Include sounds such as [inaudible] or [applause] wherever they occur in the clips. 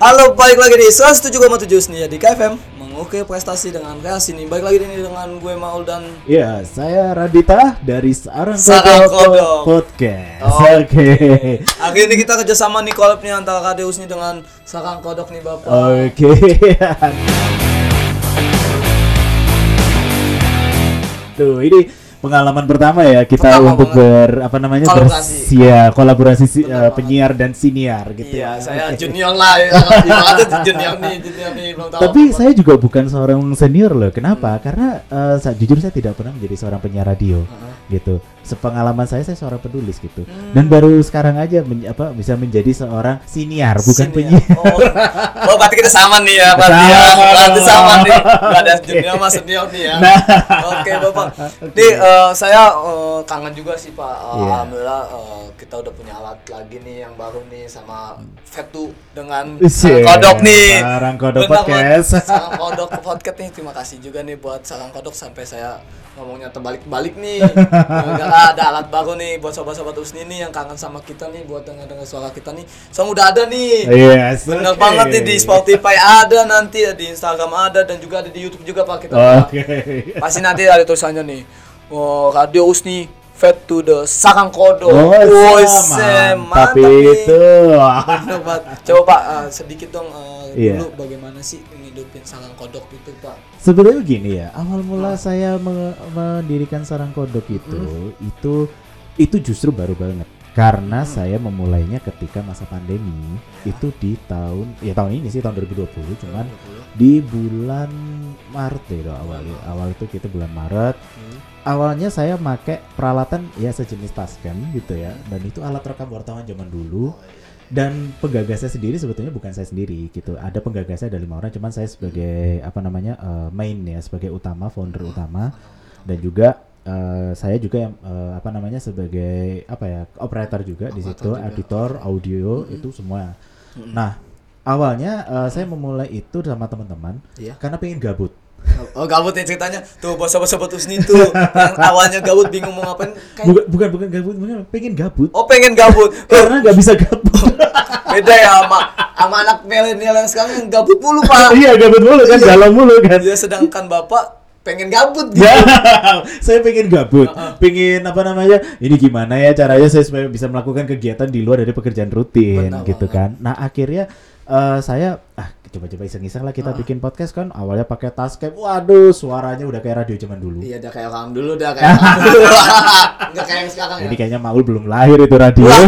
Halo, balik lagi di 107,7 Senia di KFM Mengukir prestasi dengan kreasi nih Balik lagi ini dengan gue Maul dan Ya, saya Radita dari Sarang Sarang Kodok. Podcast. Oh. Oke. Hari ini kita kerjasama nih collab nih antara Kak Deus nih dengan Sarang Kodok nih Bapak Oke. [laughs] Tuh, ini pengalaman pertama ya kita Pertama untuk banget. ber apa namanya Kolaborasi. bers- ya, kolaborasi si- banget. penyiar dan siniar gitu Iya, ya. saya Oke. junior lah ya [laughs] tuh junior nih, junior nih belum tahu Tapi apa-apa. saya juga bukan seorang senior loh. Kenapa? Hmm. Karena sa- jujur saya tidak pernah menjadi seorang penyiar radio Heeh. gitu. Sepengalaman saya saya seorang penulis gitu. Hmm. Dan baru sekarang aja men- apa bisa menjadi seorang siniar bukan Senior. penyiar. Oh, oh berarti kita sama nih ya berarti ya Berarti sama nih [laughs] Gak ada junior sama senior nih ya Nah. Oke Bapak [laughs] Nih eh, saya eh, kangen juga sih Pak Eh, Iya. Alhamdulillah eh, kita udah punya alat lagi nih yang baru nih sama Fetu dengan Sarang Kodok nih Sarang Kodok Benar, Podcast. [laughs] Sarang Kodok Podcast nih Terima kasih juga nih buat Sarang Kodok sampai saya ngomongnya terbalik-balik nih Gara ada alat baru nih buat sobat-sobat Usni nih yang kangen sama kita nih buat dengar-dengar suara kita nih Song udah ada nih Yes. Bener oke. banget nih di Spotify ada nanti di Instagram ada dan juga ada di YouTube juga pak kita. Oke. Pasti nanti ada tulisannya nih. Oh, Radio Usni Fed to the Sarang Kodo. Oh, Tapi nih. itu. Coba Pak eh, sedikit dong eh, Iya. dulu bagaimana sih ngidupin Sarang Kodok itu Pak? Sebenarnya gini ya, awal mula saya me- mendirikan sarang kodok itu, itu itu justru baru banget. Karena saya memulainya ketika masa pandemi itu di tahun ya tahun ini sih tahun 2020 cuman di bulan Maret deh do, awal awal itu kita bulan Maret. Hmm. awalnya saya pakai peralatan ya sejenis Tascam gitu ya dan itu alat rekam wartawan zaman dulu dan penggagasnya sendiri sebetulnya bukan saya sendiri gitu. Ada penggagasnya ada lima orang cuman saya sebagai apa namanya eh, main ya sebagai utama founder utama. Dan juga eh, saya juga yang eh, apa namanya sebagai apa ya operator juga di Operator situ juga. editor audio itu semua. Nah awalnya eh, saya memulai itu sama teman-teman Iya. karena pengen gabut Oh gabut nih ceritanya Tuh buat sobat-sobat Usni tuh Yang awalnya gabut bingung mau ngapain kayak- bukan bukan bukan gabut bukan pengen gabut Oh pengen gabut [laughs] karena nggak bisa gabut Beda ya sama sama anak milenial yang sekarang yang gabut mulu pak [laughs] iya gabut mulu kan Iya. galau mulu kan Ya sedangkan bapak pengen gabut gitu. Ya, [laughs] saya pengen gabut, pengen apa namanya? Ini gimana ya caranya saya supaya bisa melakukan kegiatan di luar dari pekerjaan rutin, Benar gitu banget. kan? Nah akhirnya eh, saya ah coba-coba iseng-iseng lah kita bikin podcast kan. Awalnya pakai Tascam, waduh suaranya udah kayak radio zaman dulu. Iya, udah kayak orang dulu, udah kayak orang dulu. Enggak kayak yang sekarang Jadi ya. kayaknya Maul belum lahir itu radio. Wah,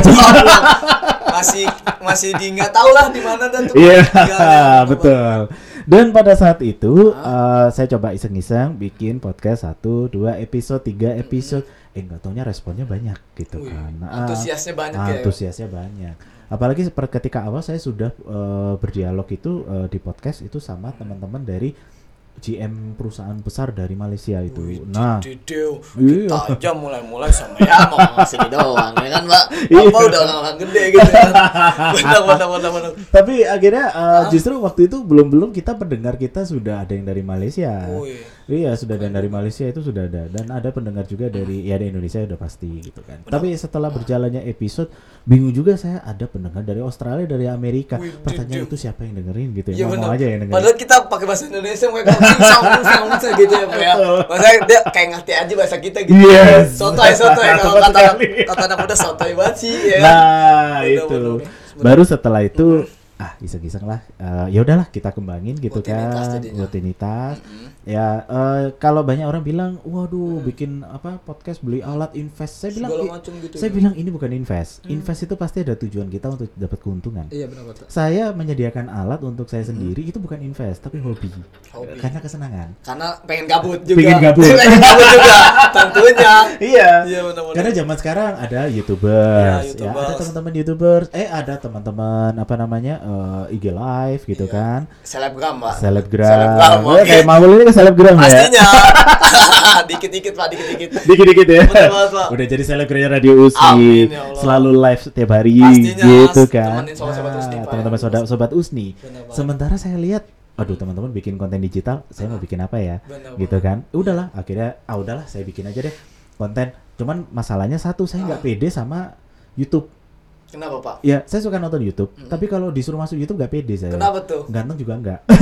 [laughs] masih masih di nggak tahu lah di mana dan tuh. Iya, [laughs] betul. Dan pada saat itu eh, saya coba iseng-iseng bikin podcast satu, dua episode, tiga episode. Eh nggak taunya responnya banyak gitu Wih, kan. Antusiasnya banyak ya. Antusiasnya banyak. Apalagi seperti ketika awal saya sudah eh, berdialog itu eh, di podcast itu sama teman-teman dari GM perusahaan besar dari Malaysia itu. Wih, nah, Dideu. Iya. Kita aja mulai-mulai sama ya mau ngasih doang ya kan, Pak. Iya. Apa udah orang gede gitu kan. [laughs] Benar benar benar benar. tapi akhirnya eh, justru waktu itu belum-belum kita pendengar kita sudah ada yang dari Malaysia. Wih. Iya sudah dan dari Malaysia itu sudah ada dan ada pendengar juga dari ya dari Indonesia udah pasti gitu kan. Tapi setelah berjalannya episode bingung juga saya ada pendengar dari Australia dari Amerika. Wih, Pertanyaan itu siapa yang dengerin gitu Iya ya? Mau benar. aja yang dengerin. Padahal kita pakai bahasa Indonesia mereka song song gitu ya, Pak ya. Maksudnya dia kayak ngerti aja bahasa kita gitu. Yes. Sotoy sotoy [laughs] kalau kata kata anak muda sotoy banget sih ya. Nah Bener, itu baru setelah itu ah iseng-iseng lah Eh, ya udahlah kita kembangin gitu Rutinitas kan jadinya. rutinitas Mm-mm. ya eh, kalau banyak orang bilang waduh bikin apa podcast beli alat invest saya bilang Segala "I- macam gitu saya ya." bilang ini bukan invest invest itu pasti ada tujuan kita untuk dapat keuntungan Iya benar betul. saya menyediakan alat untuk saya sendiri itu bukan invest tapi hobi, Hobi. karena kesenangan Karena pengen gabut juga. Pengen [laughs] gabut. pengen gabut juga. [laughs] Tentunya. iya Iya benar karena zaman sekarang ada youtubers, Ya, ya, YouTubers. ada teman-teman youtubers, eh ada teman-teman apa namanya eh, IG live gitu Iya. kan, selebgram, Pak. selebgram, Selebgram, Eh, oke. kayak Maul ini kan selebgram ya, Pastinya. [laughs] Dikit-dikit, Pak, dikit-dikit. dikit-dikit ya, banget, Pak. udah jadi selebgramnya Radio Usi, Amin, ya Allah. selalu live setiap hari Pastinya, gitu kan, temenin sobat-sobat Usni, Pak, teman-teman ya. sobat, sobat Usni, Bener banget. sementara saya lihat aduh teman-teman bikin konten digital saya mau bikin apa ya Bener gitu kan udahlah akhirnya ah udahlah saya bikin aja deh konten cuman masalahnya satu saya nggak Ah. pede sama YouTube Kenapa pak? Ya, saya suka nonton YouTube, tapi kalau disuruh masuk YouTube nggak pede saya. Kenapa tuh? Ganteng juga enggak. [laughs]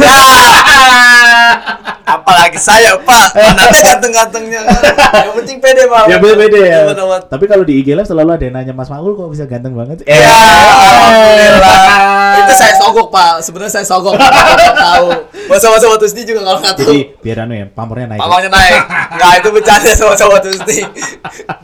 Apalagi saya pak, mana ada ganteng-gantengnya kan. Yang penting pede pak. ya ya. Iya, bener, Pak. Tapi kalau di IG Live selalu ada yang nanya Mas Maul kok bisa ganteng banget. Ya, [laughs] alhamdulillah. Sogok pak. Sebenarnya saya sogok. Pak. Tahu. Masa-masa waktu ini juga kalau nggak tahu. Jadi biar anu ya, pamornya naik. Pamangnya naik. Nggak itu bercanda sama sama Tusti.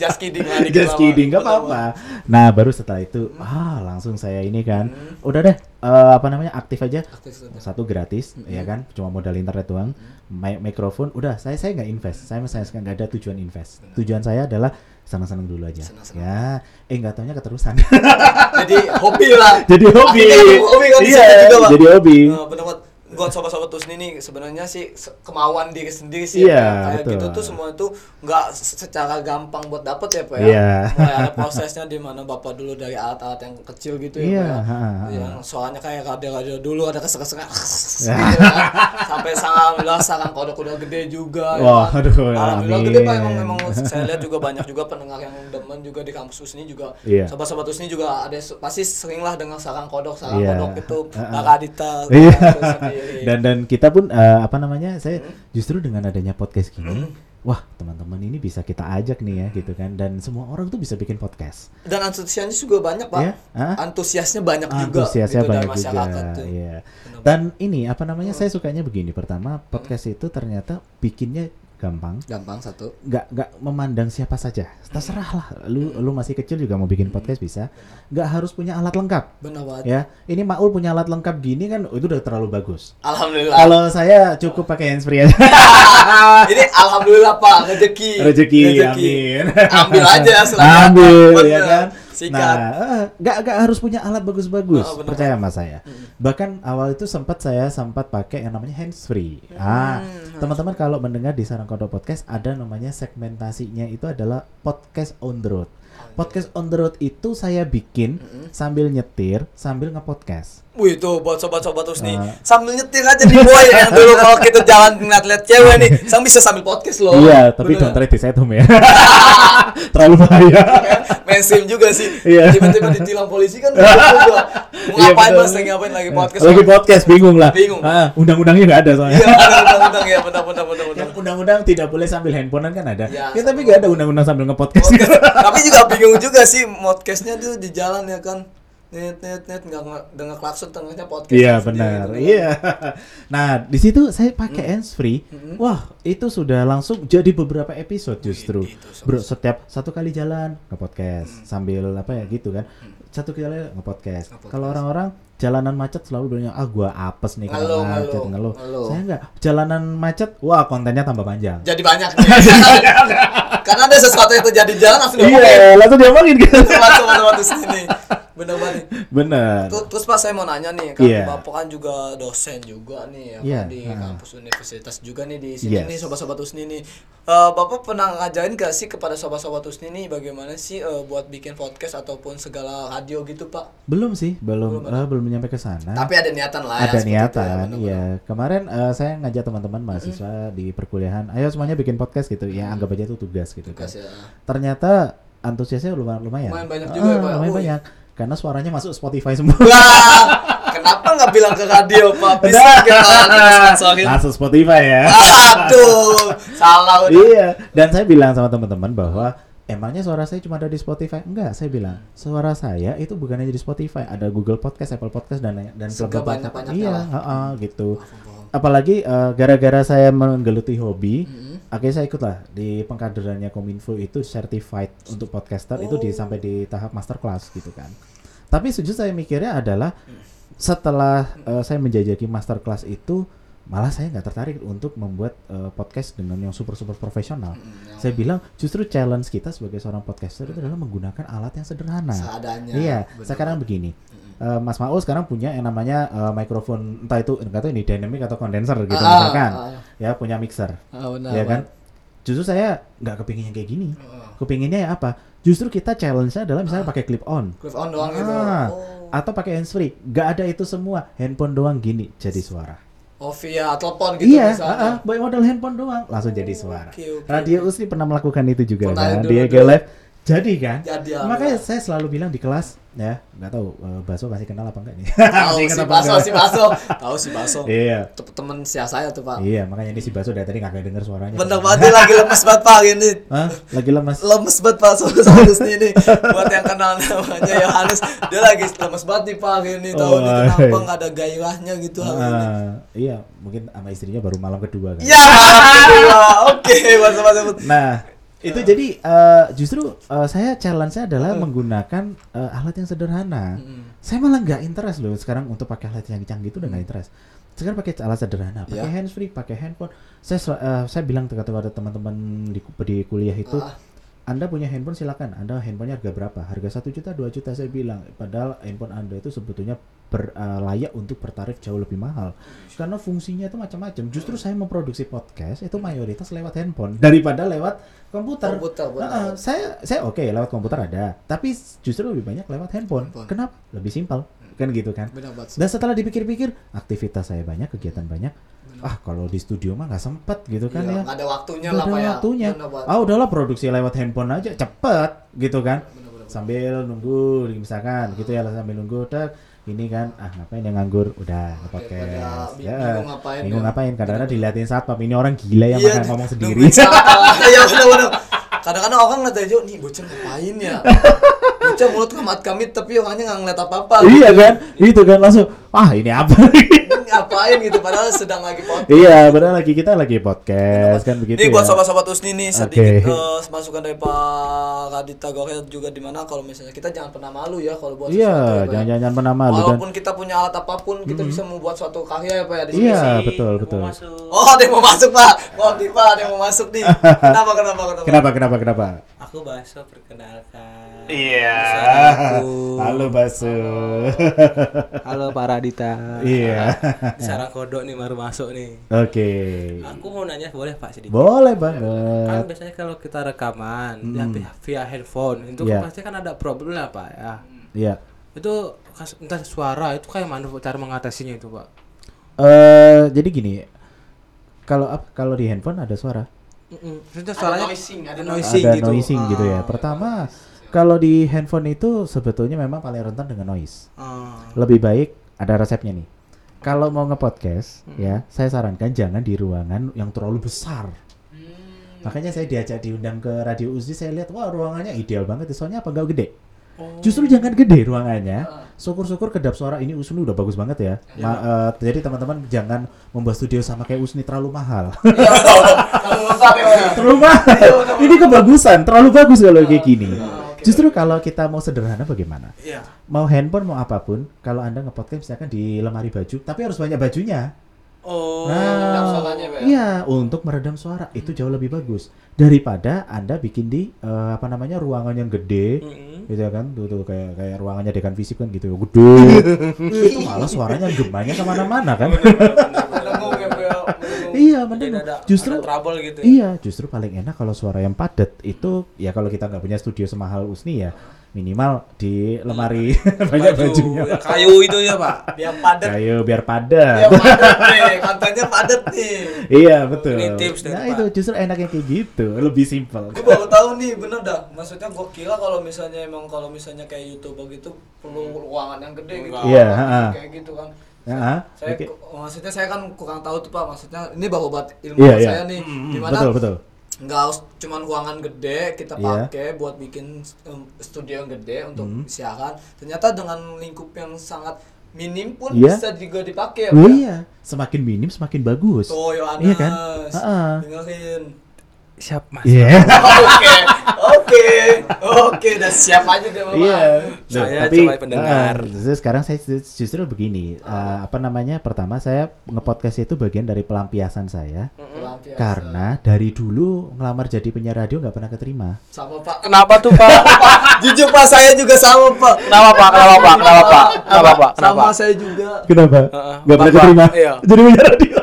Just kidding lah. Just kidding, gak Bener, Pak. apa-apa. Nah, baru setelah itu, ah langsung saya ini kan, udah deh, eh, apa namanya aktif aja. Aktif. Satu gratis, ya kan, cuma modal internet doang, Mi- mikrofon, udah saya saya nggak invest, saya saya nggak ada tujuan invest. Tujuan saya adalah senang-senang dulu aja. Senang-senang. Ya, eh nggak taunya keterusan. [laughs] Jadi hobi lah. jadi hobi. Akhirnya hobi kan iya, juga, Pak. jadi hobi. Nah, bener banget. Buat sobat-sobat Tusni nih sebenarnya sih kemauan diri sendiri sih Iya, ya. Kayak betul. gitu tuh semua itu nggak se- secara gampang buat dapet ya Pak ya. Iya. Mulai ada prosesnya di mana Bapak dulu dari alat-alat yang kecil gitu ya Iya, Pak. ya. Yang soalnya kayak radio-radio dulu ada kesek-keseknya [laughs] gitu kan. Sampai alhamdulillah sekarang kodok udah gede juga. ya Wah, kan. aduh, Alhamdulillah gede Pak emang memang saya lihat juga banyak juga pendengar yang demen juga di kampus Usni juga. Iya. Sobat-sobat Usni juga ada pasti sering lah dengar sarang kodok, sarang Iya. kodok itu. Kakak Adita Iya. Sendiri. dan dan kita pun eh, apa namanya saya Hmm. justru dengan adanya podcast gini wah teman-teman ini bisa kita ajak nih ya gitu kan dan semua orang tuh bisa bikin podcast Dan antusiasnya juga banyak, Pak. Iya. Hah? Antusiasnya banyak juga antusiasnya gitu dari banyak juga tuh. iya dan ini apa namanya saya sukanya begini pertama podcast itu ternyata bikinnya gampang. Gampang satu. nggak nggak memandang siapa saja. Terserah lah. Lu lu masih kecil juga mau bikin podcast bisa. Nggak harus punya alat lengkap. Benar banget. ya ini Maul punya alat lengkap gini kan itu udah terlalu bagus. Alhamdulillah. kalau saya cukup pakai handsfree aja. [laughs] Ini alhamdulillah, Pak, rezeki. rezeki, amin. Ambil aja [laughs] selama ambil Bener. ya kan Sikat. nah eh, nggak nggak harus punya alat bagus-bagus Oh, bener. percaya sama saya. Bahkan awal itu sempat saya sempat pakai yang namanya handsfree ah Hmm, teman-teman kalau mendengar di sarang kodok podcast ada namanya segmentasinya itu adalah podcast on the road podcast on the road itu saya bikin sambil nyetir sambil ngepodcast Wih tuh buat sobat-sobat terus nih Ah. sambil nyetir aja di boy [laughs] yang dulu kalau kita jalan ngeliat-liat cewek nih, sang bisa sambil podcast loh. iya tapi Bener. don't try this at home ya [laughs] terlalu bahaya mainstream juga sih. Iya. Tiba-tiba ditilang polisi kan. [laughs] Mau Iya, ngapain mas? Lagi ngapain lagi podcast? lagi podcast bingung lah Bingung. Ah, undang-undangnya nggak ada soalnya Iya, undang-undang ya, benar-benar benar-benar. yang undang-undang tidak boleh sambil handphonean kan ada Ya, ya, tapi nggak ada undang-undang sambil ngepodcast Podcast. Tapi juga bingung juga sih podcastnya tuh di jalan ya kan. Net net net nggak dengar klakson tengahnya podcast. Iya benar, gitu kan. iya. [laughs] Nah di situ saya pakai handsfree, wah itu sudah langsung jadi beberapa episode justru. itu Bro setiap satu kali jalan nge podcast sambil apa ya gitu kan, satu kali nge podcast. Kalau orang-orang jalanan macet selalu bilang ah gua apes nih karena macet ngeluh. Saya enggak, jalanan macet, wah kontennya tambah panjang. Jadi banyak. [laughs] Karena ada sesuatu yang terjadi di jalan langsung. Iya, langsung diomongin kan. Teman-teman di sini. Bener banget. Bener. Terus, terus Pak saya mau nanya nih, kan Iya. Bapak kan juga dosen juga nih ya Iya, kan, di ah. kampus universitas juga nih di sini Yes. nih sobat-sobat Usni nih. Eh, Bapak pernah ngajarin gak sih kepada sobat-sobat Usni nih bagaimana sih eh, buat bikin podcast ataupun segala radio gitu Pak? Belum sih, belum Belum eh, belum nyampe ke sana. Tapi ada niatan lah. ada seperti itu ya, niatan iya kemarin eh, saya ngajak teman-teman mahasiswa di perkuliahan ayo semuanya bikin podcast gitu ya anggap aja itu tugas gitu kan Tugas ya. ternyata antusiasnya lumayan lumayan Lumayan banyak juga ya, Pak. lumayan Wih. banyak karena suaranya masuk Spotify semua kenapa nggak bilang ke radio Pak? Bisa kita sponsorin. masuk Spotify ya Aduh, salah udah. iya dan saya bilang sama teman-teman bahwa Emangnya suara saya cuma ada di Spotify? Enggak, saya bilang suara saya itu bukan hanya di Spotify, ada Google Podcast, Apple Podcast dan dan Segala beberapa- banyak-banyaknya Iya, lah. heeh, gitu. Apalagi eh, gara-gara saya menggeluti hobi, Mm-mm. Akhirnya saya ikut lah di pengkaderannya Kominfo itu certified untuk podcaster itu di Oh. sampai di tahap master class gitu kan. Tapi sejujur saya mikirnya adalah setelah eh, saya menjajaki master class itu malah saya nggak tertarik untuk membuat eh, podcast dengan yang super super profesional. Mm, Saya bilang justru challenge kita sebagai seorang podcaster itu adalah menggunakan alat yang sederhana. seadanya. Iya, Bener. sekarang begini. Eh, Mas Maul sekarang punya yang namanya eh, mikrofon entah itu entah itu ini dynamic atau kondenser gitu Ah, misalkan. ah, Ya punya mixer, ah, benar, ya kan? Pak. Justru saya nggak kepingin yang kayak gini. Ah, Kepinginnya ya apa? Justru kita challenge-nya adalah misalnya pakai clip on clip on doang gitu. Ah. Oh. atau pakai handsfree. Nggak ada itu semua. Handphone doang gini jadi suara. Oh via telepon gitu iya, misalnya. ah, ah, bawa modal handphone doang langsung jadi suara. Oke, oke, Radio Usri pernah melakukan itu juga Pernah kan. dulu, Di Live Jadi kan? Jadi, Makanya alhamdulillah. saya selalu bilang di kelas ya, nggak tahu eh, Baso masih kenal apa enggak nih? Tahu [laughs] si Baso, si Baso. Tahu si Baso. [laughs] Iya. Tem- Temen sia saya tuh, Pak. Iya, makanya ini si Baso dari tadi nggak denger suaranya. Bener banget lagi lemes banget, Pak, ini. Hah? Lagi lemas. lemes banget Pak Soalnya Soalnya ini buat yang kenal namanya Yohanes dia lagi lemes banget nih Pak ini tahu Oh, nih iya. kenapa nggak ada gairahnya gitu hari ini Ah, iya, mungkin sama istrinya baru malam kedua kan. ya [laughs] alhamdulillah oke masa masa Nah, itu jadi eh, justru eh, saya challenge-nya adalah menggunakan eh, alat yang sederhana. Saya malah nggak interest loh sekarang untuk pakai alat yang canggih itu udah nggak interest. Sekarang pakai alat sederhana, pakai Ya. handsfree, pakai handphone. Saya eh, saya bilang kepada teman-teman di, di kuliah itu, Ah. Anda punya handphone silakan. Anda handphonenya harga berapa? Harga satu juta, 2 juta saya bilang. Padahal handphone Anda itu sebetulnya ber, eh, layak untuk bertarif jauh lebih mahal. Karena fungsinya itu macam-macam. Justru saya memproduksi podcast itu mayoritas lewat handphone [laughs] daripada lewat komputer. Komputer, benar. Nah, saya saya oke lewat komputer ada, tapi justru lebih banyak lewat handphone. Handphone. Kenapa? Lebih simpel. Kan gitu kan? Dan setelah dipikir-pikir, aktivitas saya banyak, kegiatan banyak. Ah, kalau di studio mah nggak sempet gitu kan Iya, ya. ada waktunya Nggak lah ada ya waktunya. Ah udahlah produksi lewat handphone aja cepet gitu kan. Benar, benar, Sambil nunggu misalkan gitu ya sambil nunggu tak ini kan ah ngapain yang nganggur udah bi- ya bingung ngapain bingung ya. ngapain kadang-kadang diliatin satpam ini orang gila yang Iya, makan ngomong sendiri. [laughs] Iya. Kadang-kadang orang ngeliat aja, nih bocor ngapain ya? [laughs] Bocor mulut kamat kami tapi orangnya nggak ngeliat apa-apa. iya kan itu kan langsung ah ini apa Ini [laughs] ngapain gitu padahal sedang lagi podcast. iya benar lagi kita lagi podcast kan begitu Ini buat ya sobat-sobat Usni nih sedikit Oke. eh, masukan dari Pak Radita Gorel juga di mana kalau misalnya kita jangan pernah malu ya kalau buat sesuatu iya ya, ya. jangan jangan pernah malu dan Walaupun kita punya alat apa pun kita bisa membuat suatu karya ya Pak ya di sini. iya betul betul masuk. Oh, ada yang mau masuk Pak. Di Pak, ada yang mau masuk nih. [laughs] Kenapa kenapa kenapa? kenapa kenapa kenapa Aku Baso perkenalkan. iya Assalamualaikum. halo Basu Halo Pak Radita. iya Sarang kodok nih baru masuk nih. oke Aku mau nanya boleh Pak sedikit? boleh Kan banget biasanya kalau kita rekaman via, via handphone itu Iya. kan pasti kan ada problem lah Pak ya. iya Itu kas- entah suara itu kayak mana cara mengatasinya itu Pak? eh jadi gini kalau kalau di handphone ada suara Maksudnya suaranya noising, ada noising ada gitu. noising gitu ya. Ah, pertama kalau di handphone itu sebetulnya memang paling rentan dengan noise. Ah. lebih baik ada resepnya nih. Kalau mau ngepodcast ya saya sarankan jangan di ruangan yang terlalu besar. Makanya saya diajak diundang ke radio Uzi saya lihat wah ruangannya ideal banget soalnya apa? Nggak gede Oh. Justru jangan gede ruangannya. Syukur-syukur kedap suara ini Usni udah bagus banget ya. Ma- eh, jadi teman-teman jangan membuat studio sama kayak Usni terlalu mahal. Kalau lengkap ya ya? [laughs] terlalu mahal. ini kebagusan, terlalu bagus kalau kayak gini. Justru kalau kita mau sederhana bagaimana? Iya. Mau handphone mau apa pun, kalau Anda nge-podcast misalkan di lemari baju, tapi harus banyak bajunya. Oh. Nah, ya? iya, untuk meredam suara itu jauh lebih bagus daripada Anda bikin di eh, apa namanya ruangan yang gede, Mm-mm. Gitu ya kan, tuh, tuh kayak kayak ruangannya dekan fisik kan gitu, gede. [laughs] itu malah suaranya gemanya ke mana-mana kan? Ya ya. Iya, mending ada, justru ada trouble gitu. ya? Iya, justru paling enak kalau suara yang padat itu ya kalau kita nggak punya studio semahal Usni ya minimal di lemari [laughs] banyak Baju, bajunya. ya, kayu itu ya Pak. Biar padat. Kayu biar Biar padat. nih. Kontennya padat nih. iya betul. Ini tips dari nah Pak. itu justru enaknya kayak gitu, lebih simpel. Gue baru tahu nih, bener dah. Maksudnya gue kira kalau misalnya emang kalau misalnya kayak youtuber gitu perlu ruangan yang gede gitu. Iya, ha-ha. Kayak gitu kan. Ya, Saya oke. maksudnya saya kan kurang tahu tuh Pak. Maksudnya ini baru buat ilmu Iya, buat iya. saya nih. Di mana betul betul. Nggak harus cuman ruangan gede kita Iya. pakai buat bikin um, studio yang gede untuk Hmm. siaran. Ternyata dengan lingkup yang sangat minim pun Iya. bisa juga dipakai ya. Oh Pak. iya, semakin minim semakin bagus. Tuh Yohanes. Iya kan? Ha-ha. Dengerin. Siap Mas. Iya. [laughs] Oke, oke, oke, udah siap aja deh Bapak. Iya. Loh, Saya tapi cuma pendengar. justru sekarang saya ju- justru begini, ah, apa namanya? Pertama saya ngepodcast itu bagian dari pelampiasan saya. Pelampiasan. Karena dari dulu ngelamar jadi penyiar radio nggak pernah keterima. sama Pak. Kenapa tuh Pak? [laughs] Jujur Pak, saya juga sama Pak. Kenapa Pak? Kenapa Pak? Kenapa Pak? Kenapa Pak? Kenapa? Sama saya juga. Kenapa? Nggak pernah keterima. iya. Jadi penyiar radio.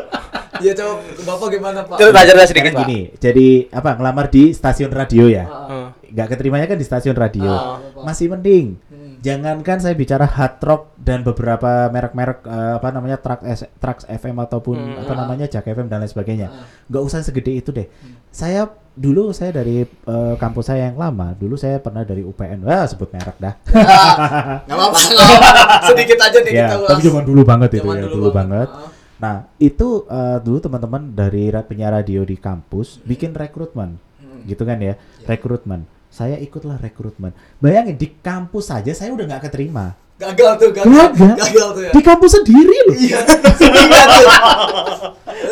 Iya coba Bapak gimana Pak? Cerita cerita sedikit Karena Pak. gini, jadi apa ngelamar di stasiun radio ya? Heeh. Nggak keterimanya kan di stasiun radio. Ah. Masih mending. Hmm. Jangankan saya bicara hard rock dan beberapa merek-merek eh, apa namanya Trax S- Trax FM ataupun Hmm. apa namanya Jak FM dan lain sebagainya. Nggak usah segede itu deh. Saya dulu saya dari eh, kampus saya yang lama, dulu saya pernah dari UPN. Wah, sebut merek dah. Nggak apa-apa. [laughs] Sedikit aja nih ya, kita tapi ulas. zaman dulu banget itu Zaman ya, dulu dulu, banget. banget. Ah. Nah, itu eh, dulu teman-teman dari penyiar radio di kampus bikin rekrutmen. Hmm. Gitu kan Iya. ya, rekrutmen. Saya ikutlah rekrutmen. Bayangin di kampus saja saya udah nggak keterima. Gagal tuh, gagal. Gagal. Gagal tuh ya. Di kampus sendiri loh. Iya, iya tuh.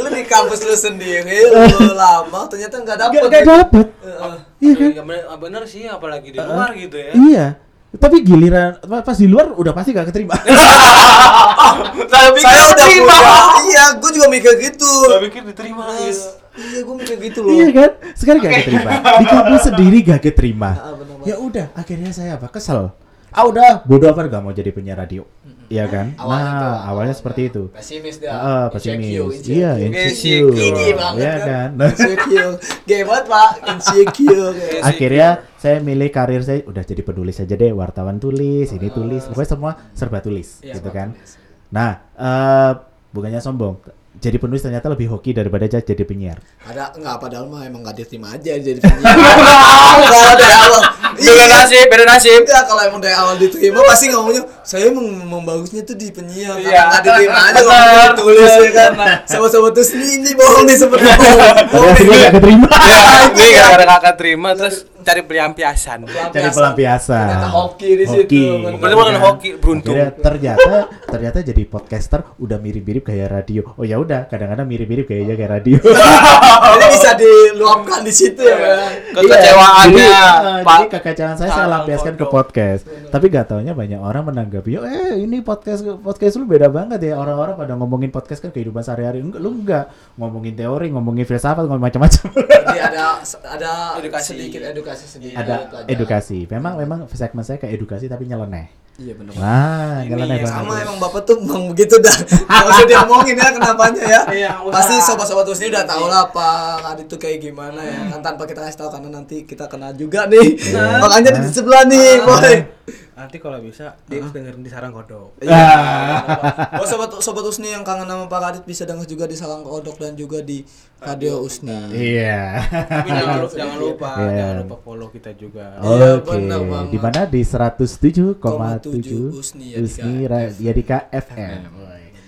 Lu di kampus lu sendiri, lu lama, ternyata nggak dapet. Nggak nggak dapet. Heeh. Iya kan? Ya, bener, bener sih apalagi di luar gitu ya. Iya. Tapi giliran pas di luar udah pasti gak keterima. [laughs] Saya Saya udah punya. Iya, gue juga mikir gitu. Saya pikir diterima Iya, gitu. iya gue mikir gitu loh. iya kan? Sekarang gak keterima. Di kampus sendiri gak keterima. Ah. Ya udah, akhirnya saya apa? Kesel. Ah udah, bodoh apa gak mau jadi penyiar radio. Iya kan? Awalnya tuh, nah, awalnya seperti itu. Pesimis dia. Insecure, pesimis. Iya, insecure. Iya kan. kan? [laughs] Insecure. Banget, Pak. Insecure. [laughs] akhirnya saya milih karir saya udah jadi penulis aja deh wartawan tulis ini tulis pokoknya semua serba tulis Iya, gitu kan tulis. nah eh bukannya sombong jadi penulis ternyata lebih hoki daripada jadi penyiar Ada enggak padahal mah emang enggak diterima aja jadi penyiar. Kalau dari awal. Beda Iya. nasib, beda nasib. Enggak kalau emang dari awal diterima pasti ngomongnya saya emang, emang bagusnya tuh di penyiar Iya. karena enggak diterima aja Benar. ngomongnya tulis ya kan. Sama-sama terus ini ini bohong nih sebenarnya. tapi Bohong hasilnya nih. gak keterima Ya, ini gara-gara kakak terima terus cari pelampiasan. cari pelampiasan Ternyata hoki di situ. Hoki. bener. Berarti bukan hoki, beruntung. Akhirnya ternyata ternyata jadi podcaster udah mirip-mirip kayak radio oh ya udah kadang-kadang mirip-mirip kayaknya kayak radio [laughs] Jadi bisa diluapkan di situ ya. Bang. Kekecewaannya, Iya, jadi, Pak. jadi kekecewaan saya saya lampiaskan ke podcast. Tapi gak taunya banyak orang menanggapi, "Yo, eh ini podcast podcast lu beda banget ya. Orang-orang pada ngomongin podcast kan kehidupan sehari-hari. Enggak, lu enggak ngomongin teori, ngomongin filsafat, ngomong macam-macam. Jadi ada ada Edukasi. sedikit edukasi sedikit. Ada pelajaran. edukasi. Memang memang segmen saya kayak edukasi tapi nyeleneh. Iya benar. Nah, Ini nyeleneh yang banget. Sama emang bapak tuh emang begitu dah. [laughs] Gak usah diomongin ya kenapanya ya. Iya. Pasti sobat-sobat terus ini udah tahu lah Pak Adit tuh kayak gimana ya. Kan tanpa kita kasih tahu karena nanti kita kena juga nih. Iya. Makanya di sebelah nih, boy. Nanti kalau bisa dia dengerin di sarang kodok. Iya. Oh sobat sobat Usni yang kangen sama Pak Adit bisa denger juga di Salang Kodok dan juga di Radio Usni. Iya. Tapi jangan lupa, [laughs] jangan lupa, Iya. jangan lupa follow kita juga. Iya, Oke, di mana di 107,7 Usni Yadika Usni Ra- Yadika FM.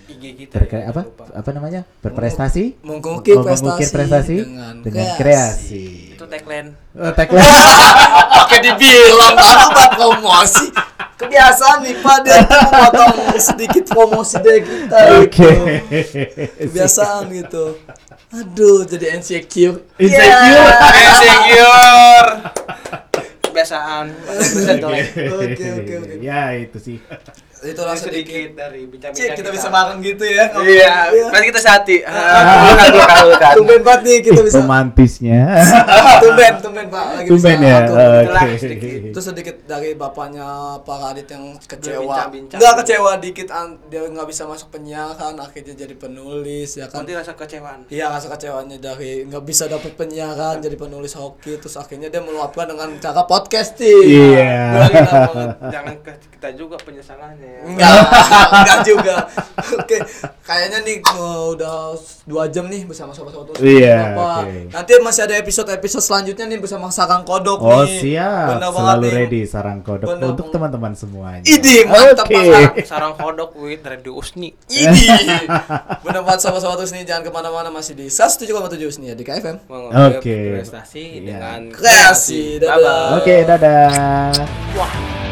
IG kita. Berkre- ya, apa? lupa. Apa namanya? Berprestasi? Mengukir mengukir prestasi, prestasi dengan dengan, kreasi. kreasi. Itu tagline. Oh, tagline. [laughs] Pakai dibilang apa buat promosi. Kebiasaan nih Pak dia tuh potong sedikit promosi dari kita. Oke. gitu. Kebiasaan gitu. Aduh, jadi insecure. Insecure. Yeah. [laughs] Insecure. Kebiasaan. Oke, oke, oke. Ya, itu sih. Itulah sedikit sedikit. dari bincang-bincang Cik, kita bisa bareng gitu ya. Iya, berarti kita sehati. [laughs] Ah, Bukan, bukan, bukan. Tumben banget nih kita bisa. Romantisnya. [laughs] Tumben, tumben Pak. Lagi Tumben bisa ya. Oke. sedikit. itu sedikit dari bapaknya Pak Radit yang kecewa nggak kecewa dikit an- dia nggak bisa masuk penyiaran akhirnya jadi penulis ya kan Nanti rasa kecewaan. Iya rasa kecewaannya dari nggak bisa dapat penyiaran jadi penulis hoki terus akhirnya dia meluapkan dengan cara podcasting Iya. Banget. Jangan kita juga penyesalannya ya. Enggak, enggak juga. Oke, kayaknya nih uh, udah dua jam nih bersama sobat-sobat terus. Iya, oke. Nanti masih ada episode-episode selanjutnya nih bersama Sarang Kodok Oh nih. siap, Bener selalu nih. ready sarang kodok Bener untuk teman-teman semuanya. Idi, mantap Oke. banget. [laughs] Sarang kodok with Radio Usni. Idi. [laughs] Bener banget sobat-sobat terus nih jangan ke mana-mana masih di 107,7 Usni ya di KFM. Oke. prestasi Iya. dengan Kreasi, dadah. Oke, dadah. Wah.